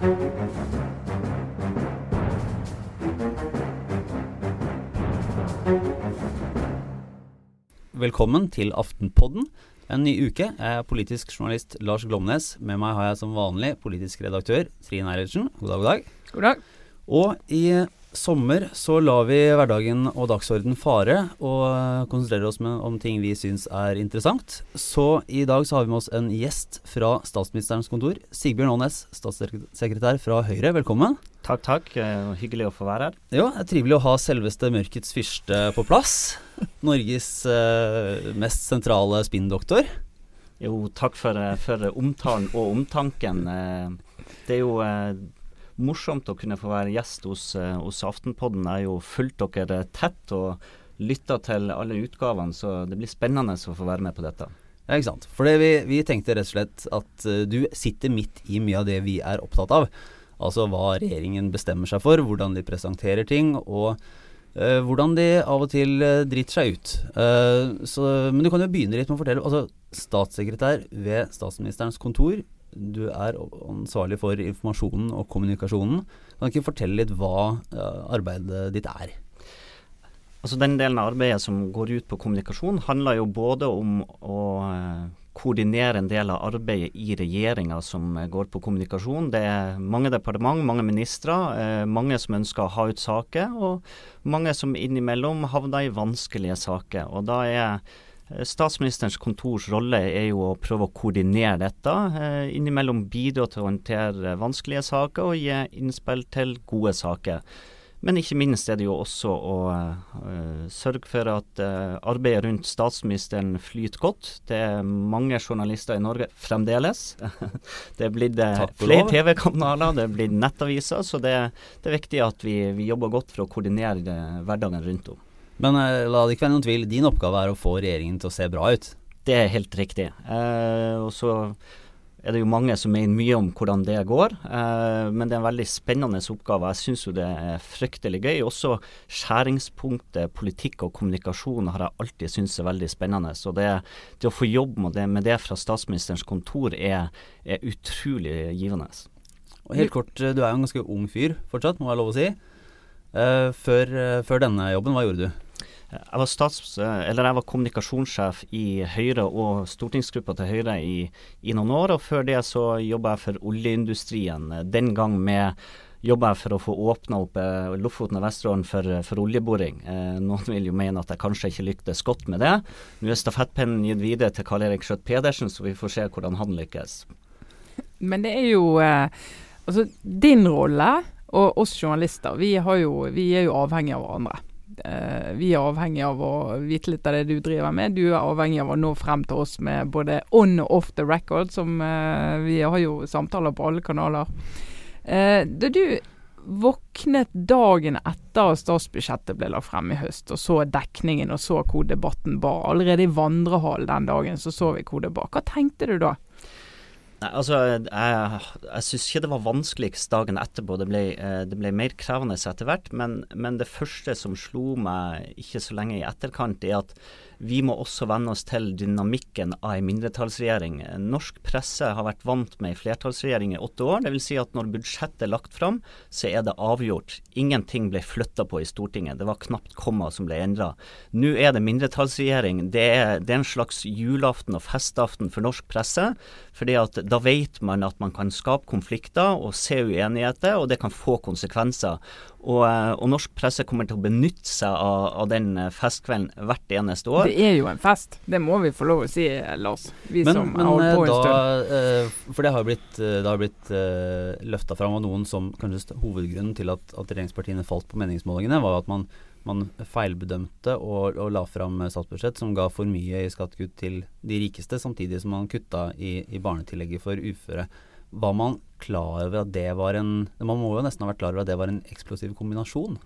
Velkommen til Aftenpodden. En ny uke. Jeg er politisk journalist Lars Glomnes. Med meg har jeg som vanlig politisk redaktør Trine Eilertsen. God dag, god dag. God dag. Og i sommer så lar vi hverdagen og dagsorden fare og konsentrerer oss med, om ting vi syns er interessant. Så i dag så har vi med oss en gjest fra statsministerens kontor. Sigbjørn Aanes, statssekretær fra Høyre. Velkommen. Takk, takk. Hyggelig å få være her. Ja, det er trivelig å ha selveste mørkets fyrste på plass. Norges eh, mest sentrale spinndoktor. Jo, takk for, for, omtalen og omtanken. Eh, det er jo eh, morsomt å kunne få være gjest hos, eh, hos Aftenpodden. Jeg har jo fulgt dere tett og lytta til alle utgavene, så det blir spennende å få være med på dette. Ja, ikke sant. For vi, vi, tenkte rett og slett at uh, du sitter midt i mye av det vi er opptatt av. Altså hva regjeringen bestemmer seg for, hvordan de presenterer ting, og uh, hvordan de av og til uh, driter seg ut. Så, men du kan jo begynne litt med å fortelle. altså Statssekretær ved statsministerens kontor du er ansvarlig for informasjonen og kommunikasjonen. Kan du ikke fortelle litt hva arbeidet ditt er? Altså Den delen av arbeidet som går ut på kommunikasjon, handler jo både om å eh, koordinere en del av arbeidet i regjeringa som går på kommunikasjon. Det er mange departement, mange ministre, eh, mange som ønsker å ha ut saker, og mange som innimellom havner i vanskelige saker. Og da er Eh, statsministerens kontors rolle er jo å prøve å koordinere dette. Eh, innimellom bidra til å håndtere vanskelige saker og gi innspill til gode saker. Men ikke minst er det jo også å uh, sørge for at uh, arbeidet rundt statsministeren flyter godt. Det er mange journalister i Norge fremdeles. det er blitt flere TV-kanaler, det er blitt nettaviser. Så det, det, er viktig at vi, vi jobber godt for å koordinere hverdagen rundt om. Men uh, la det ikke være noen tvil, din oppgave er å få regjeringen til å se bra ut. Det er helt riktig. Uh, og så er det jo mange som mener mye om hvordan det går, uh, men det er en veldig spennende oppgave. Jeg syns jo det er fryktelig gøy. Også skjæringspunktet politikk og kommunikasjon har jeg alltid syntes er veldig spennende. Så det, det å få jobb med det, med det fra statsministerens kontor er, er utrolig givende. Og helt kort, du er jo en ganske ung fyr fortsatt, må jeg lov å si. Uh, før, uh, før, denne jobben, hva gjorde du? Jeg var, stats, jeg var kommunikasjonssjef i Høyre og stortingsgruppa til Høyre i, i, noen år. og Før det så jobba jeg for oljeindustrien. Den gang med jobba jeg for å få åpna opp eh, Lofoten og Vesterålen for, for oljeboring. Eh, noen vil jo mene at jeg kanskje ikke lyktes godt med det. Nå er stafettpennen gitt videre til Karl Erik Skjøtt Pedersen, så vi får se hvordan han lykkes. Men det er jo eh, altså din rolle og oss journalister, vi, jo, vi er jo avhengige av hverandre. Eh, vi er avhengig av å vite litt av det du driver med. Du er avhengig av å nå frem til oss med både on og off the record, som eh, vi har jo samtaler på alle kanaler. Eh, da du våknet dagen etter statsbudsjettet ble lagt frem i høst, og så dekningen og så hvor debatten bar. Allerede i vandrehallen den dagen så så vi hvor det bar. Hva tenkte du da? Nei, altså, Jeg, jeg syns ikke det var vanskeligst dagen etterpå. Det ble, eh, det ble mer krevende etter hvert. Men, men, det første som slo meg ikke så lenge i etterkant, er at vi må også venne oss til dynamikken av en mindretallsregjering. Norsk presse har vært vant med en flertallsregjering i åtte år. Dvs. Si at når budsjettet er lagt fram, så er det avgjort. Ingenting ble flytta på i Stortinget. Det var knapt komma som ble endra. Nå er det mindretallsregjering. Det er, det er en slags julaften og festaften for norsk presse. fordi da vet man at man kan skape konflikter og se uenigheter, og det kan få konsekvenser. Og, eh, og, norsk presse kommer til å benytte seg av, av, den eh, festkvelden hvert eneste år. Det er jo en fest, det må vi få lov å si, Lars. Vi men, som men, har holdt på en stund. For det har blitt, det har blitt løfta fram av noen som kanskje hovedgrunnen til at, at regjeringspartiene falt på meningsmålingene, var at man, man feilbedømte og, og, la fram statsbudsjett som ga for mye i skattekutt til de rikeste, samtidig som man kutta i, i barnetillegget for uføre. Var man klar over at det var en Man må jo nesten ha vært klar over at det var en eksplosiv kombinasjon?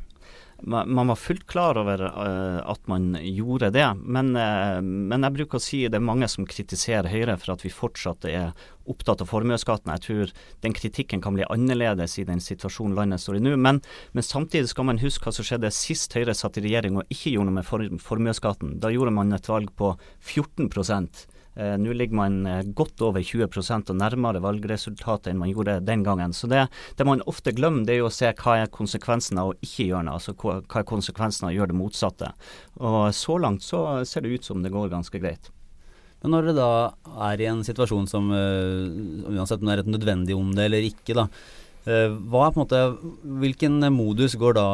Man var fullt klar over uh, at man gjorde det, men, uh, men, jeg bruker å si det er mange som kritiserer Høyre for at vi fortsatt er opptatt av formuesskatten. Jeg tror den kritikken kan bli annerledes i den situasjonen landet står i nå. Men, men, samtidig skal man huske hva som skjedde sist Høyre satt i regjering og ikke gjorde noe med formuesskatten. Da gjorde man et valg på 14 Eh, Nå ligger man eh, godt over 20% og nærmere valgresultatet enn man gjorde den gangen. Så det, det man ofte glemmer, det er jo å se hva er konsekvensen av å ikke gjøre noe. Altså hva, er konsekvensen av å gjøre det motsatte. Og så langt så ser det ut som det går ganske greit. Men når dere da er i en situasjon som uh, uansett om det er et nødvendig om det eller ikke, da. Måte, Hvilken modus går da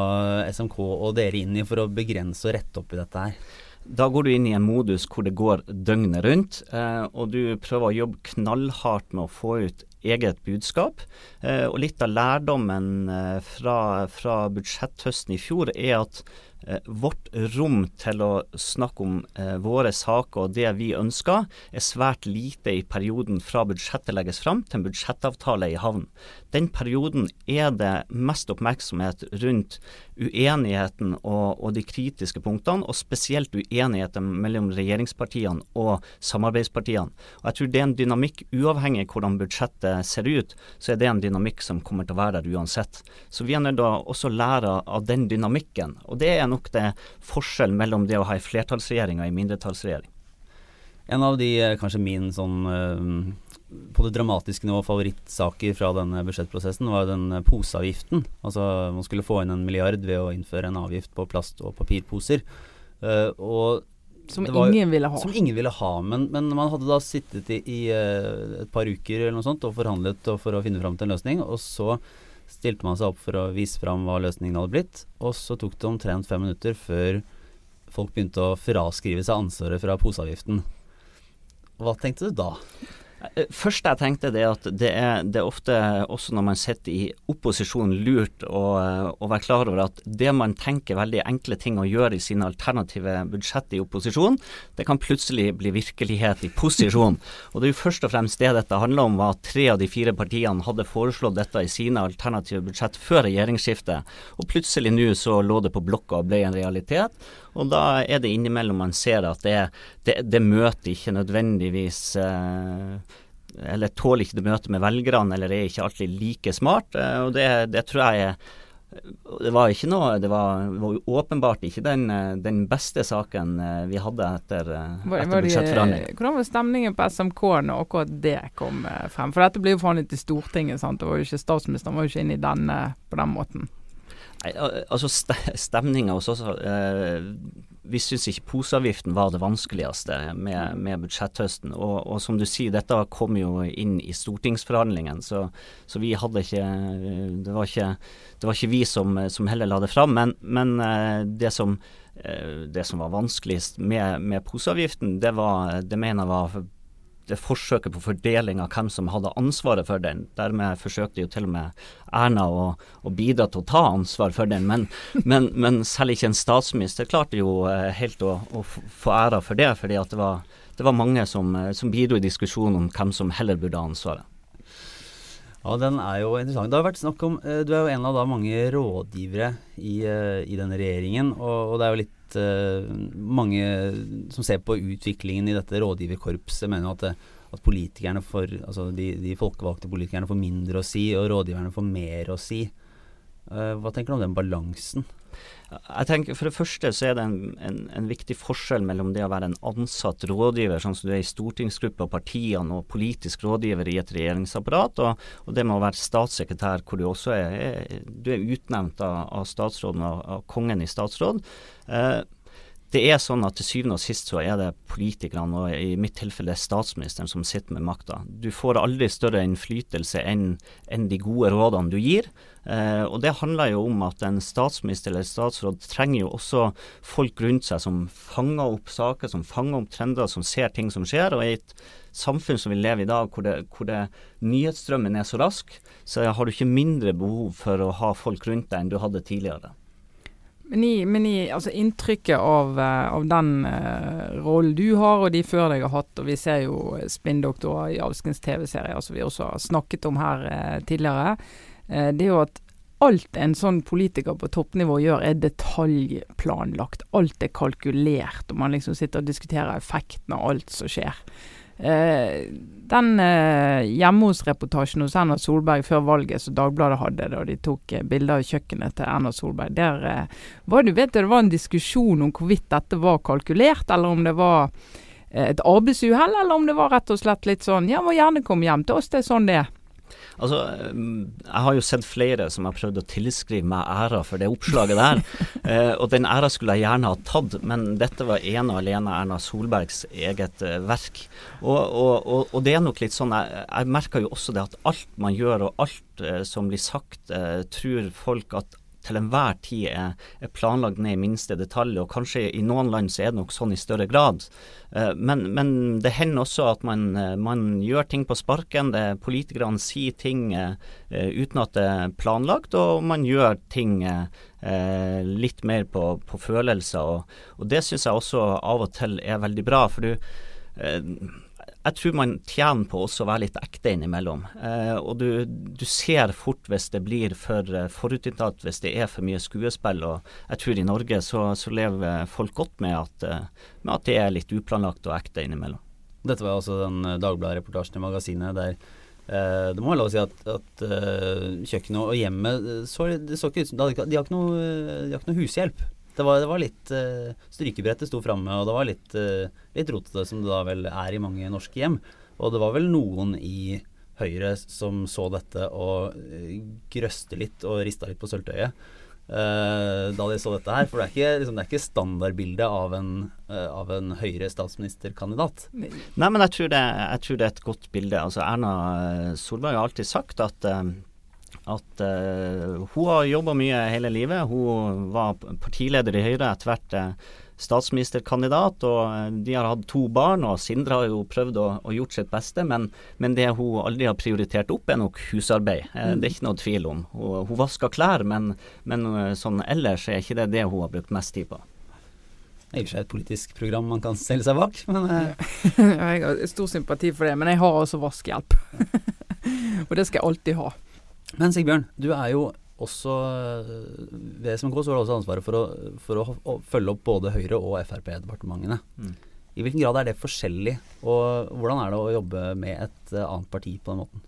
SMK og dere inn i for å begrense og rette opp i dette her? Da går du inn i en modus hvor det går døgnet rundt, eh, og du prøver å jobbe knallhardt med å få ut eget budskap. Eh, og litt av lærdommen eh, fra, fra budsjetthøsten i fjor er at vårt rom til å snakke om eh, våre saker og det vi ønsker, er svært lite i perioden fra budsjettet legges fram til en budsjettavtale i havn. Den perioden er det mest oppmerksomhet rundt uenigheten og, og de kritiske punktene, og spesielt uenigheten mellom regjeringspartiene og samarbeidspartiene. Og Jeg tror det er en dynamikk, uavhengig av hvordan budsjettet ser ut, så er det en dynamikk som kommer til å være der uansett. Så vi er nødt til å også lære av den dynamikken. og det er nok det forskjell mellom det å ha en flertallsregjering og en mindretallsregjering. En av de eh, kanskje min sånn eh, på det dramatiske nivå favorittsaker fra denne budsjettprosessen var den eh, poseavgiften. Altså man skulle få inn en milliard ved å innføre en avgift på plast- og papirposer. Uh, og som var, ingen ville ha. Som ingen ville ha, men, men man hadde da sittet i, i et par uker eller noe sånt og forhandlet og for å finne fram til en løsning, og så stilte man seg opp for å vise fram hva løsningen hadde blitt, og så tok det omtrent fem minutter før folk begynte å fraskrive seg ansvaret fra poseavgiften. Hva tenkte du da? Eh, først jeg tenkte det at det er, det er ofte, også når man sitter i opposisjon, lurt å, å, være klar over at det man tenker veldig enkle ting å gjøre i sine alternative budsjett i opposisjon, det kan plutselig bli virkelighet i posisjon. Og Det er jo først og fremst det dette handler om, var at tre av de fire partiene hadde foreslått dette i sine alternative budsjett før regjeringsskiftet, og plutselig nå så lå det på blokka og ble en realitet. Og da er det innimellom man ser at det, det, det møter ikke nødvendigvis eh, Eller tåler ikke det møtet med velgerne, eller er ikke alltid like smart. Eh, og det, det tror jeg er det var ikke noe, det var, var åpenbart ikke den, den, beste saken eh, vi hadde etter, etter budsjettforhandlingene. Hvordan var stemningen på SMK når akkurat det kom frem? For dette blir jo forhandlet i Stortinget, sant? Det var jo ikke statsministeren var jo ikke inne i denne på den måten. Nei, altså Stemninga hos oss eh, Vi syns ikke poseavgiften var det vanskeligste med, med budsjetthøsten. Og, og, som du sier, dette kom jo inn i stortingsforhandlingene, så, så, vi hadde ikke Det var ikke, det var ikke vi som, som, heller la det fram. Men, men eh, det, som, eh, det som var vanskeligst med, med poseavgiften, det, var, det mener jeg var det forsøket på fordeling av hvem som hadde ansvaret for den. Dermed forsøkte jo til og med Erna å, å bidra til å ta ansvar for den, men, men, men selv ikke en statsminister klarte jo eh, helt å, å få æra for det, fordi det var, det var mange som, eh, som bidro i diskusjonen om hvem som heller burde ha ansvaret. Ja, den er jo interessant. Det har vært snakk om eh, Du er jo en av da mange rådgivere i, i denne regjeringen, og, og det er jo litt uh, mange som ser på utviklingen i dette rådgiverkorpset, mener at, at politikerne får, altså de, de, folkevalgte politikerne får mindre å si, og rådgiverne får mer å si. Uh, hva tenker du om den balansen? Jeg tenker For det første så er det en, en, en, viktig forskjell mellom det å være en ansatt rådgiver, sånn som du er i stortingsgruppa, partiene, og politisk rådgiver i et regjeringsapparat, og, og det med å være statssekretær, hvor du også er, er, du er utnevnt av, av statsråden, av, av, kongen i statsråd. Eh, det er sånn at til syvende og sist så er det politikerne, og i mitt tilfelle statsministeren, som sitter med makta. Du får aldri større innflytelse enn, enn de gode rådene du gir. Eh, og Det handler jo om at en statsminister eller statsråd trenger jo også folk rundt seg som fanger opp saker, som fanger opp trender, som ser ting som skjer. og i et samfunn som vi lever i dag, hvor, det, hvor det, nyhetsstrømmen er så rask, så har du ikke mindre behov for å ha folk rundt deg enn du hadde tidligere. Men, i, men i, altså inntrykket av, uh, av den uh, rollen du har, og de før deg har hatt, og vi ser jo spinndoktorer i alskens TV-serier som vi også har snakket om her uh, tidligere, det er jo at alt en sånn politiker på toppnivå gjør, er detaljplanlagt. Alt er kalkulert, og man liksom sitter og diskuterer effekten av alt som skjer. Eh, den eh, hjemme hos-reportasjen hos Erna Solberg før valget som Dagbladet hadde, da de tok eh, bilder av kjøkkenet til Erna Solberg, der eh, var det, vet du, det var en diskusjon om hvorvidt dette var kalkulert, eller om det var et arbeidsuhell, eller om det var rett og slett litt sånn ja, må gjerne komme hjem til oss, det er sånn det er. Altså, jeg har jo sett flere som har prøvd å tilskrive meg æra for det oppslaget der. eh, og den æra skulle jeg gjerne ha tatt, men dette var ene og alene Erna Solbergs eget eh, verk. Og, og, og, og, det er nok litt sånn, jeg, jeg merker jo også det at alt man gjør og alt eh, som blir sagt, eh, tror folk at til enhver tid er, er, planlagt ned i minste detalj, og kanskje i noen land så er det nok sånn i større grad. Uh, men, men, det hender også at man, uh, man gjør ting på sparken. det Politikerne sier ting uh, uten at det er planlagt, og man gjør ting litt mer på, på følelser. Og, og det syns jeg også av og til er veldig bra. for du jeg tror man tjener på også å være litt ekte innimellom. Eh, og du, du, ser fort hvis det blir for uh, forutinntatt, hvis det er for mye skuespill. Og jeg tror i Norge så, så lever folk godt med at, uh, med at, det er litt uplanlagt og ekte innimellom. Dette var altså den uh, Dagbladet-reportasjen i magasinet der eh, det må være lov å si at, at kjøkkenet og hjemmet så, det så ikke ut som de, de har ikke noe hushjelp. Det var, det var litt uh, Strykebrettet sto framme, og det var litt, uh, litt rotete, som det da vel er i mange norske hjem. Og det var vel noen i Høyre som så dette og uh, grøste litt og rista litt på sølvtøyet uh, da de så dette her. For det er ikke, liksom, ikke standardbildet av en, av en Høyre statsministerkandidat. Nei, men jeg tror, det, jeg tror, det, er et godt bilde. Altså Erna Solberg har alltid sagt at at uh, hun har jobba mye hele livet. Hun var partileder i Høyre, etter hvert uh, statsministerkandidat. og uh, De har hatt to barn, og Sindre har jo prøvd å, å gjort sitt beste. Men, men, det hun aldri har prioritert opp, er nok husarbeid. Mm. Det er ikke noe tvil om. Hun, hun vasker klær, men, men sånn ellers er ikke det det hun har brukt mest tid på. Det er i og for seg et politisk program man kan stelle seg bak, men Jeg har stor sympati for det, men jeg har også vaskehjelp. og det skal jeg alltid ha. Men Sigbjørn, du er jo også Ved SMK så har du også ansvaret for å, for å, å følge opp både Høyre- og Frp-departementene. Mm. I hvilken grad er det forskjellig, og hvordan er det å jobbe med et annet parti på den måten?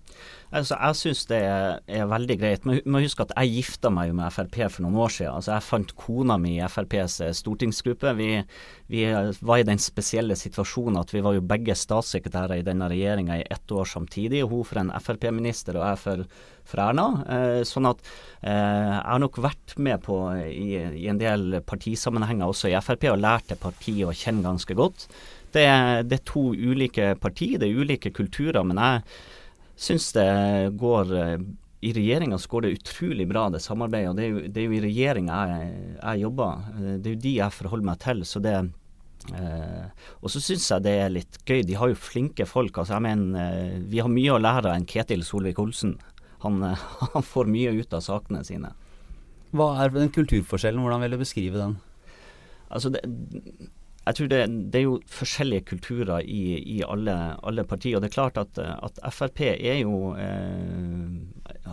Altså, jeg syns det er, veldig greit. Men må huske at jeg gifta meg jo med Frp for noen år siden. Altså, jeg fant kona mi i FrPs eh, stortingsgruppe. Vi, vi, var i den spesielle situasjonen at vi var jo begge statssekretærer i denne regjeringa i ett år samtidig. Hun for en Frp-minister og jeg for, for Erna. Eh, sånn at eh, jeg har nok vært med på i, i en del partisammenhenger også i Frp og lært det partiet å kjenne ganske godt. Det, det er to ulike partier, det er ulike kulturer. men jeg syns det går eh, i regjeringa så går det utrolig bra, det samarbeidet. og Det er jo, det er jo i regjeringa jeg, jeg, jobber. Eh, det er jo de jeg forholder meg til. så det eh, Og så syns jeg det er litt gøy. De har jo flinke folk. altså jeg mener, eh, Vi har mye å lære av en Ketil Solvik-Olsen. Han, han, får mye ut av sakene sine. Hva er den kulturforskjellen? Hvordan vil du beskrive den? Altså det, jeg tror det, det, er jo forskjellige kulturer i, i alle, alle, partier. og det er klart at, at Frp er jo eh,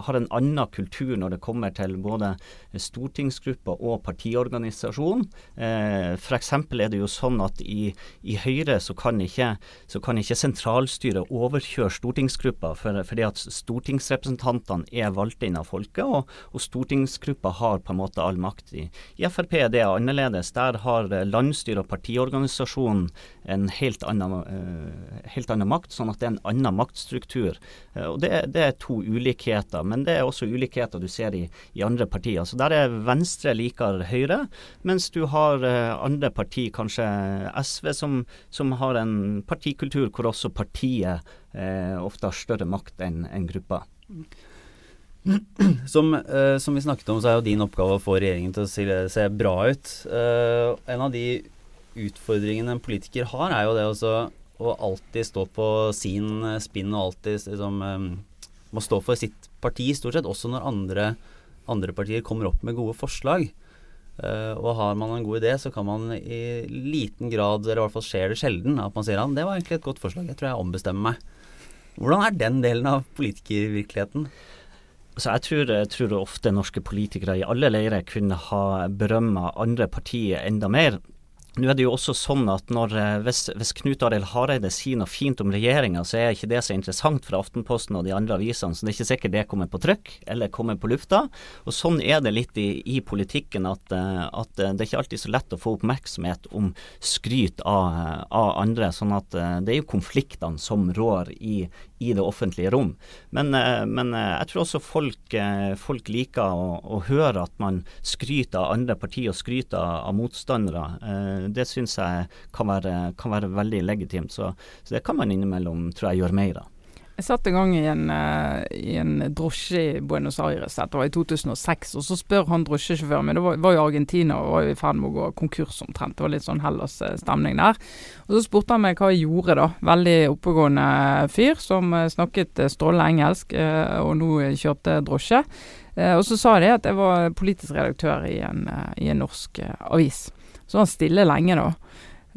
har en annen kultur når det kommer til både stortingsgrupper og partiorganisasjon. Eh, F.eks. er det jo sånn at i, i Høyre så kan, ikke, så kan ikke sentralstyret overkjøre stortingsgruppa, for, fordi at stortingsrepresentantene er valgt inn av folket, og, og stortingsgruppa har på en måte all makt. I, I Frp er det annerledes. Der har landsstyret og partiorganisasjonen en helt annen, eh, helt annen makt, sånn at det er en annen maktstruktur. Eh, og det, det er to ulikheter men det er også ulikheter du ser i, i andre partier. Så Der er Venstre liker Høyre, mens du har uh, andre partier, kanskje SV, som, som, har en partikultur hvor også partiet uh, ofte har større makt enn en gruppa. Som, uh, som, vi snakket om, så er jo din oppgave å få regjeringen til å se, se bra ut. en av de utfordringene en politiker har, er jo det å alltid stå på sin spinn og alltid liksom, um, må stå for sitt parti, stort sett, også når andre, andre partier kommer opp med gode forslag. Uh, og har man en god idé, så kan man i liten grad, eller i hvert fall skjer det sjelden, at man sier at det var egentlig et godt forslag, jeg tror jeg ombestemmer meg. Hvordan er den delen av politikervirkeligheten? Altså jeg, tror, jeg tror ofte norske politikere i alle leirer kunne ha berømma andre partier enda mer. Nå er det jo også sånn at når, eh, hvis, hvis Knut Arild Hareide sier noe fint om regjeringa, så er ikke det så interessant for Aftenposten og de andre avisene. Så det er ikke sikkert det kommer på trykk eller kommer på lufta. Og Sånn er det litt i, i politikken, at, eh, at, det er ikke alltid så lett å få oppmerksomhet om skryt av, av andre. sånn at det er jo konfliktene som rår i, i det offentlige rom. Men, men, jeg tror også folk, folk liker å, å, høre at man skryter av andre partier og skryter av motstandere det syns jeg kan være, kan være, veldig legitimt. Så, så, det kan man innimellom tror jeg gjøre mer av. Jeg satt en gang i en, uh, i en drosje i Buenos Aires, dette var i 2006, og så spør han drosjesjåføren min, det var, var jo Argentina og var i ferd med å gå konkurs omtrent, det var litt sånn Hellas-stemning der. Og Så spurte han meg hva jeg gjorde da, veldig oppegående fyr som uh, snakket strålende engelsk uh, og nå kjørte drosje. og så sa de at jeg var politisk redaktør i en, i en norsk avis. Så var han stille lenge, da.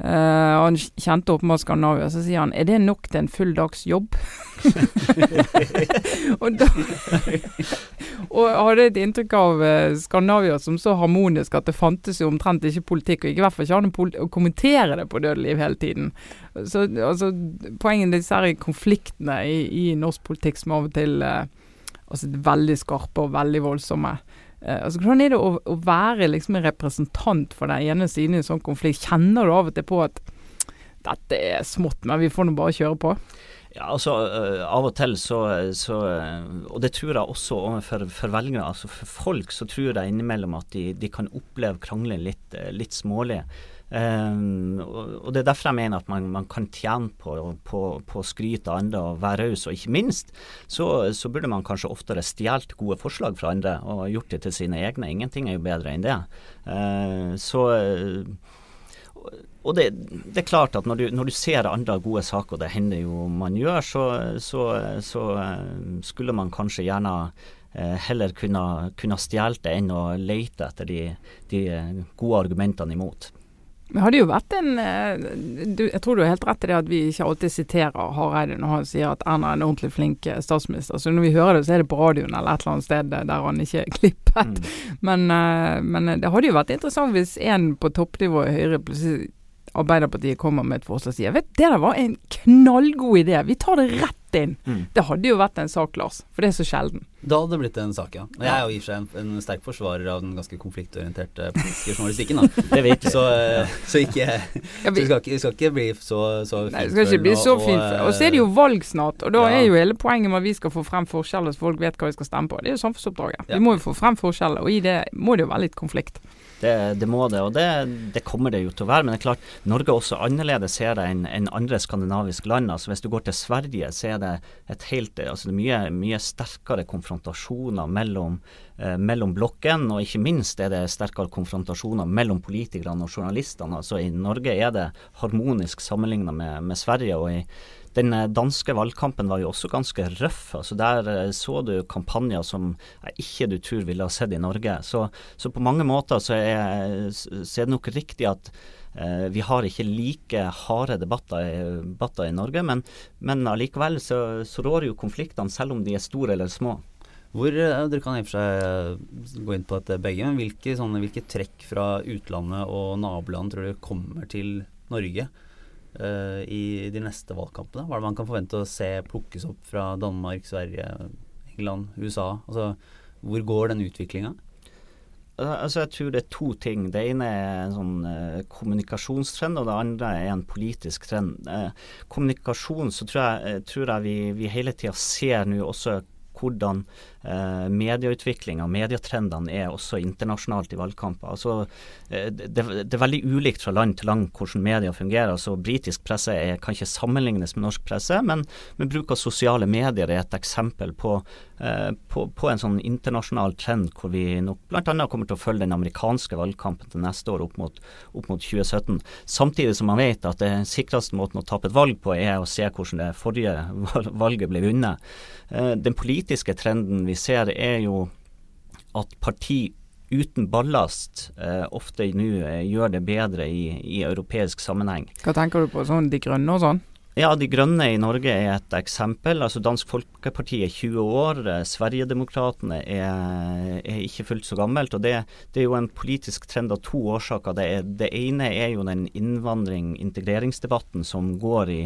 Uh, han kjente åpenbart Skandinavia. Så sier han er det nok til en full dags jobb? og, da, og hadde et inntrykk av uh, Skandinavia som så harmonisk at det fantes jo omtrent ikke politikk, og i hvert fall ikke han å kommentere det på dødeliv hele tiden. Så altså, Poenget disse konfliktene i, i, norsk politikk som av og til uh, altså, veldig skarpe og veldig voldsomme. Uh, altså, hvordan er det å, å være liksom en representant for den ene siden i en sånn konflikt? Kjenner du av og til på at dette er smått, men vi får nå bare kjøre på? Ja, altså uh, Av og til så, så uh, Og det tror jeg også overfor for velgere. altså For folk så tror jeg innimellom at de, de kan oppleve krangling litt, litt smålig. Um, og, Det er derfor jeg mener at man, man kan tjene på, på, på å skryte av andre og være raus. Og ikke minst så, så, burde man kanskje oftere stjålet gode forslag fra andre og gjort det til sine egne. Ingenting er jo bedre enn det. Uh, så og det, det, er klart at når du, når du, ser andre gode saker, og det hender jo man gjør, så, så, så uh, skulle man kanskje gjerne uh, heller kunne, kunne stjålet det enn å lete etter de, de gode argumentene imot. Det jo vært en eh, du, Jeg tror du har helt rett i det at vi ikke alltid siterer Hareide når han sier at Erna er en ordentlig flink eh, statsminister. Så når vi hører det, så er det på radioen eller et eller annet sted der han ikke er klippet. Mm. Men, eh, men, det hadde jo vært interessant hvis en på toppnivå i Høyre plutselig Arbeiderpartiet kommer med et forslag og sier vet det der var en knallgod idé, vi tar det rett inn. Mm. Det hadde jo vært en sak, Lars, for det er så sjelden. Da hadde det blitt en sak, ja. Og jeg er jo i og for seg en, en, sterk forsvarer av den ganske konfliktorienterte politiske journalistikken. Da. det vet vi. Så, eh, så, ikke, så vi, skal ikke, vi skal ikke bli så, så Nei, vi skal ikke bli så fint. Og, og så er det jo valg snart, og da ja. er jo hele poenget med at vi skal få frem forskjeller så folk vet hva vi skal stemme på. Det er jo samfunnsoppdraget. Ja. Vi må jo få frem forskjeller, og i det må det jo være litt konflikt. Det, det, må det, og det, det, kommer det jo til å være. Men det er klart, Norge er også annerledes ser det enn en andre skandinaviske land. Altså Hvis du går til Sverige, så er det et helt, altså det mye, mye sterkere konfrontasjoner mellom, eh, mellom blokkene. Og ikke minst er det sterkere konfrontasjoner mellom politikerne og journalistene. Altså I Norge er det harmonisk sammenlignet med, med Sverige. og i den eh, danske valgkampen var jo også ganske røff. altså Der eh, så du kampanjer som jeg ikke du tror ville ha sett i Norge. Så, så på mange måter så er, så er det nok riktig at eh, vi har ikke like harde debatter, debatter i Norge, men, men allikevel så, så rår jo konfliktene selv om de er store eller små. Hvor, eh, Dere kan i og for seg gå inn på dette begge, men hvilke, sånne, hvilke trekk fra utlandet og naboland tror du kommer til Norge? Uh, i de neste valgkampene? Hva er det man kan forvente å se plukkes opp fra Danmark, Sverige, England, USA? Altså, hvor går den utviklinga? Altså, jeg tror det er to ting. Det ene er en sånn eh, kommunikasjonstrend, og det andre er en politisk trend. Eh, kommunikasjon så tror jeg, tror jeg vi, vi, hele tida ser nå også hvordan eh, medieutviklinga, medietrendene, er også internasjonalt i valgkamper. Altså, eh, det, det, er veldig ulikt fra land til land hvordan media fungerer. altså Britisk presse er, kan ikke sammenlignes med norsk presse, men, men bruk av sosiale medier er et eksempel på, på, på, en sånn internasjonal trend hvor vi nok bl.a. kommer til å følge den amerikanske valgkampen til neste år opp mot, opp mot 2017. Samtidig som man vet at den sikreste måten å tape et valg på, er å se hvordan det forrige valget ble vunnet. Eh, den politiske trenden vi ser, er jo at parti uten ballast eh, ofte nå eh, gjør det bedre i, i, europeisk sammenheng. Hva tenker du på, sånn De Grønne og sånn? Ja, De Grønne i Norge er et eksempel. Altså Dansk Folkeparti er 20 år. Eh, Sverigedemokraterna er, er, ikke fullt så gammelt. og det, det, er jo en politisk trend av to årsaker. Det, det ene er jo den innvandring-integreringsdebatten som går i,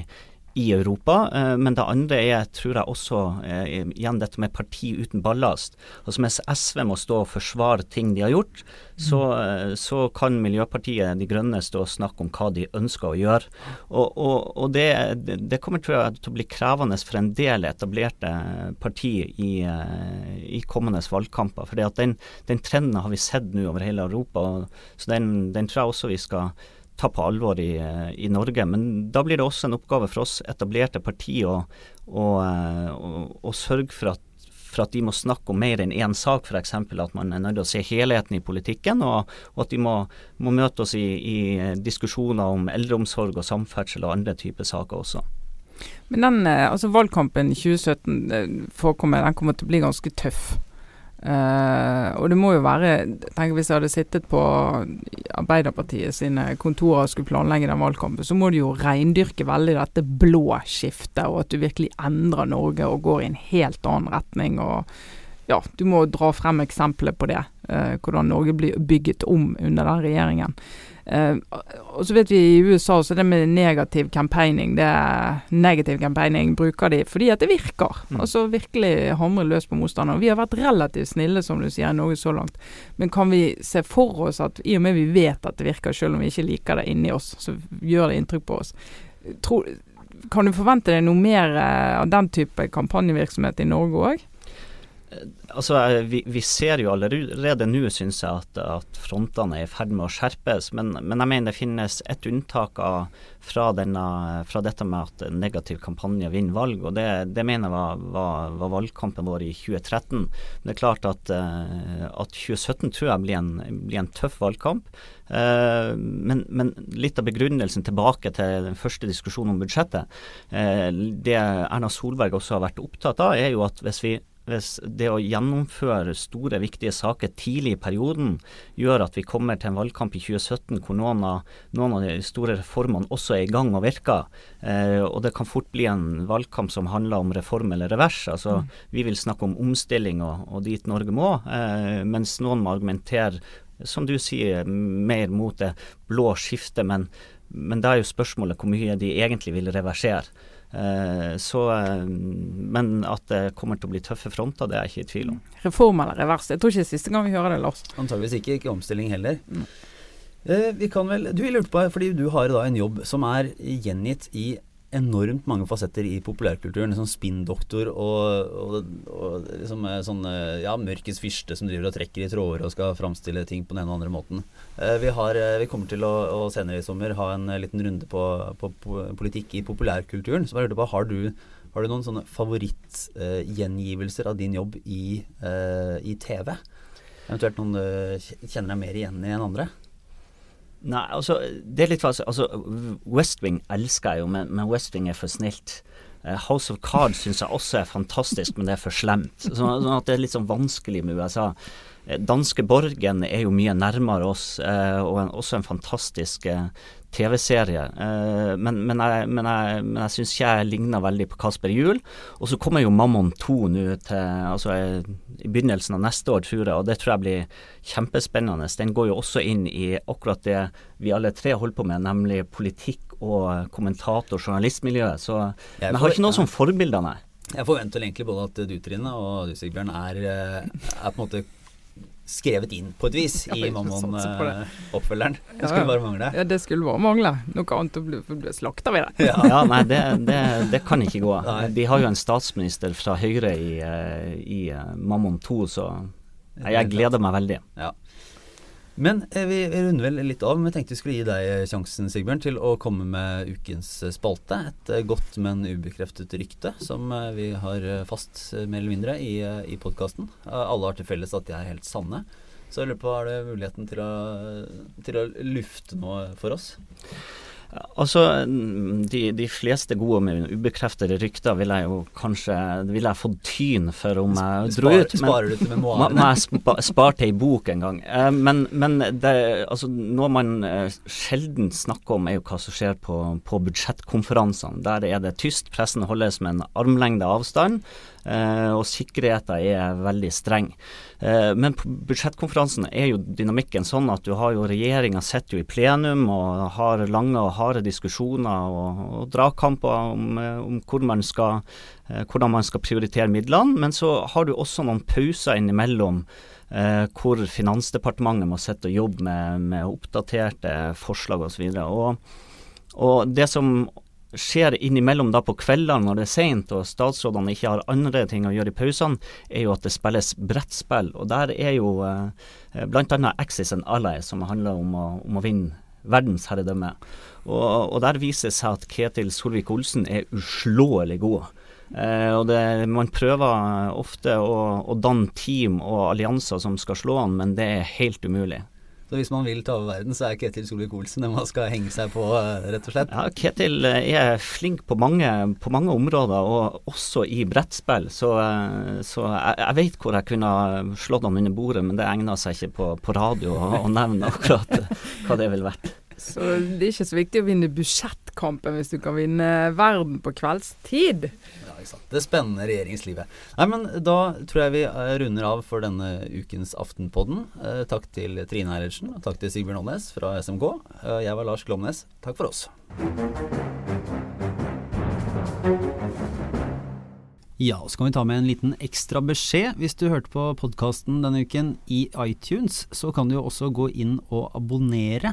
i Europa. Eh, men det andre er, tror jeg også, eh, igjen dette med parti uten ballast. Altså Mens SV må stå og forsvare ting de har gjort, så, eh, så kan Miljøpartiet De Grønne stå og snakke om hva de ønsker å gjøre. Og, og, og det, det, kommer tror jeg, til å bli krevende for en del etablerte parti i, i kommende valgkamper. For den, den, trenden har vi sett nå over hele Europa, så den, den tror jeg også vi skal ta på alvor i, i, Norge. Men da blir det også en oppgave for oss etablerte partier å, å, å, sørge for at, for at, de må snakke om mer enn én sak, f.eks. at man er nødt til å se helheten i politikken, og, og at de må, må møte oss i, i, diskusjoner om eldreomsorg og samferdsel og andre typer saker også. Men den, eh, altså Valgkampen 2017 eh, den kommer til å bli ganske tøff. Uh, og det må jo være tenk Hvis jeg hadde sittet på Arbeiderpartiet sine kontorer og skulle planlegge den valgkampen, så må du jo reindyrke veldig dette blå skiftet, og at du virkelig endrer Norge og går i en helt annen retning. og ja, Du må dra frem eksempler på det, Eh, hvordan Norge blir bygget om under den regjeringen. Eh, og så vet vi i USA så det med negativ campaigning det er Negativ campaigning bruker de fordi at det virker. Mm. Altså virkelig hamre løs på motstanderen. Vi har vært relativt snille, som du sier, i Norge så langt. Men kan vi se for oss at i og med vi vet at det virker, selv om vi ikke liker det inni oss, så gjør det inntrykk på oss. Tror, kan du forvente deg noe mer uh, av den type kampanjevirksomhet i Norge òg? Altså, eh, vi, vi, ser jo allerede nå, syns jeg, at, at, frontene er i ferd med å skjerpes. Men, men, jeg mener det finnes et unntak av, fra, denne, fra, dette med at negativ kampanje vinner valg. og Det, det mener jeg var, var, var, valgkampen vår i 2013. Men det er klart at, eh, at 2017 tror jeg blir en, blir en tøff valgkamp. Uh, men, men, litt av begrunnelsen tilbake til den første diskusjonen om budsjettet. Uh, det Erna Solberg også har vært opptatt av, er jo at hvis vi hvis det å gjennomføre store, viktige saker tidlig i perioden gjør at vi kommer til en valgkamp i 2017 hvor noen av, noen av de store reformene også er i gang og virker, eh, og det kan fort bli en valgkamp som handler om reform eller revers. Altså, mm. Vi vil snakke om omstilling og, og dit Norge må, eh, mens noen må argumentere, som du sier, mer mot det blå skiftet. Men, men da er jo spørsmålet hvor mye de egentlig vil reversere. Eh, så, eh, men at det kommer til å bli tøffe fronter, det er jeg ikke i tvil om. Reform eller revers? Jeg tror ikke det er siste gang vi hører det, Lars. Antageligvis ikke. Ikke omstilling heller. Mm. Eh, vi kan vel, du lurte på, fordi du har da en jobb som er gjengitt i enormt mange fasetter i populærkulturen. Sånn spinndoktor og, og, og liksom sånne ja, mørkets fyrste som driver og trekker i tråder og skal framstille ting på den ene og andre måten. Eh, vi, har, eh, vi kommer til å, å, senere i sommer ha en liten runde på, på, på politikk i populærkulturen. Så jeg lurte på, har du, har du noen sånne favorittgjengivelser uh, av din jobb i, uh, i TV? Eventuelt noen du kjenner deg mer igjen i enn andre? Nei, altså det er litt altså, West Wing elsker jeg jo, men, men West Wing er for snilt. Uh, House of Cards syns jeg også er fantastisk, men det er for slemt. Sånn, sånn at det er litt sånn vanskelig med USA. Uh, Danske Borgen er jo mye nærmere oss, uh, og en, også en fantastisk TV-serie. Eh, men, men, jeg, men jeg, men jeg syns ikke jeg ligner veldig på Kasper Juel. Og så kommer jo Mammon 2 nå til altså, i begynnelsen av neste år, tror jeg. Og det tror jeg blir kjempespennende. Den går jo også inn i akkurat det vi alle tre holder på med, nemlig politikk og kommentator- og journalistmiljøet. Så jeg, jeg har ikke noe som forbilder, nei. Jeg forventer egentlig både at du Trine og du Sigbjørn er, eh, er på en måte skrevet inn på et vis i Mammon-oppfølgeren. Det. det skulle bare mangle. Ja, det skulle bare mangle. Noe annet å bli, bli slakta ved det. Ja. ja, nei, det, det, det, kan ikke gå. Nei. De har jo en statsminister fra Høyre i, eh, i eh, Mammon 2, så jeg gleder meg veldig. Ja. Men eh, vi, runder vel litt av. Men jeg tenkte vi skulle gi deg sjansen Sigbjørn, til å komme med ukens eh, spalte. Et eh, godt, men ubekreftet rykte som vi har fast, mer eller mindre, i, i podkasten. Alle har til felles at de er helt sanne. Så jeg lurer på, har du muligheten til å, til å lufte noe for oss? Altså, de, de, fleste gode med ubekreftede rykter vil jeg jo kanskje Ville jeg fått tyn for om jeg dro ut. Men sparer du til memoarene? Må jeg spa, sparte ei bok en gang. Eh, men, men det, altså, noe man eh, sjelden snakker om, er jo hva som skjer på, på budsjettkonferansene. Der er det tyst. Pressen holdes med en armlengde avstand. Eh, og sikkerheten er veldig streng. Eh, men på budsjettkonferansen er jo dynamikken sånn at du har jo regjeringa sitter jo i plenum og har lange og harde diskusjoner og, og dragkamper om, eh, om hvor man skal, hvordan man skal prioritere midlene. Men så har du også noen pauser innimellom. Eh, hvor Finansdepartementet må sitte og jobbe med, med oppdaterte forslag osv. Og, og det som skjer innimellom da på kveldene når det er seint og statsrådene ikke har andre ting å gjøre i pausene, er jo at det spilles brettspill. Og der er jo eh, bl.a. Axis and Ally, som handler om å, om å vinne verdensherredømme. Og, og der viser det seg at Ketil Solvik-Olsen er uslåelig god. Eh, og det, Man prøver ofte å, å danne team og allianser som skal slå han, men det er helt umulig. Så hvis man vil ta over verden, så er Ketil Solvik-Olsen den man skal henge seg på, eh, rett og slett? Ja, Ketil eh, er flink på mange, på mange områder, og også i brettspill. Så, eh, så jeg, jeg, vet hvor jeg kunne slått han under bordet, men det egner seg ikke på, på radio å nevne akkurat hva det ville vært. Så det er ikke så viktig å vinne budsjettkampen hvis du kan vinne verden på kveldstid ikke sant. Det spennende regjeringslivet. Nei, men da tror jeg vi eh, runder av for denne ukens Aftenpodden. Eh, takk til Trine Eilertsen, og takk til Sigbjørn Aanes fra SMK. Eh, jeg var Lars Glomnes. Takk for oss. Ja, og så kan vi ta med en liten ekstra beskjed. Hvis du hørte på podkasten denne uken i iTunes, så kan du jo også gå inn og abonnere.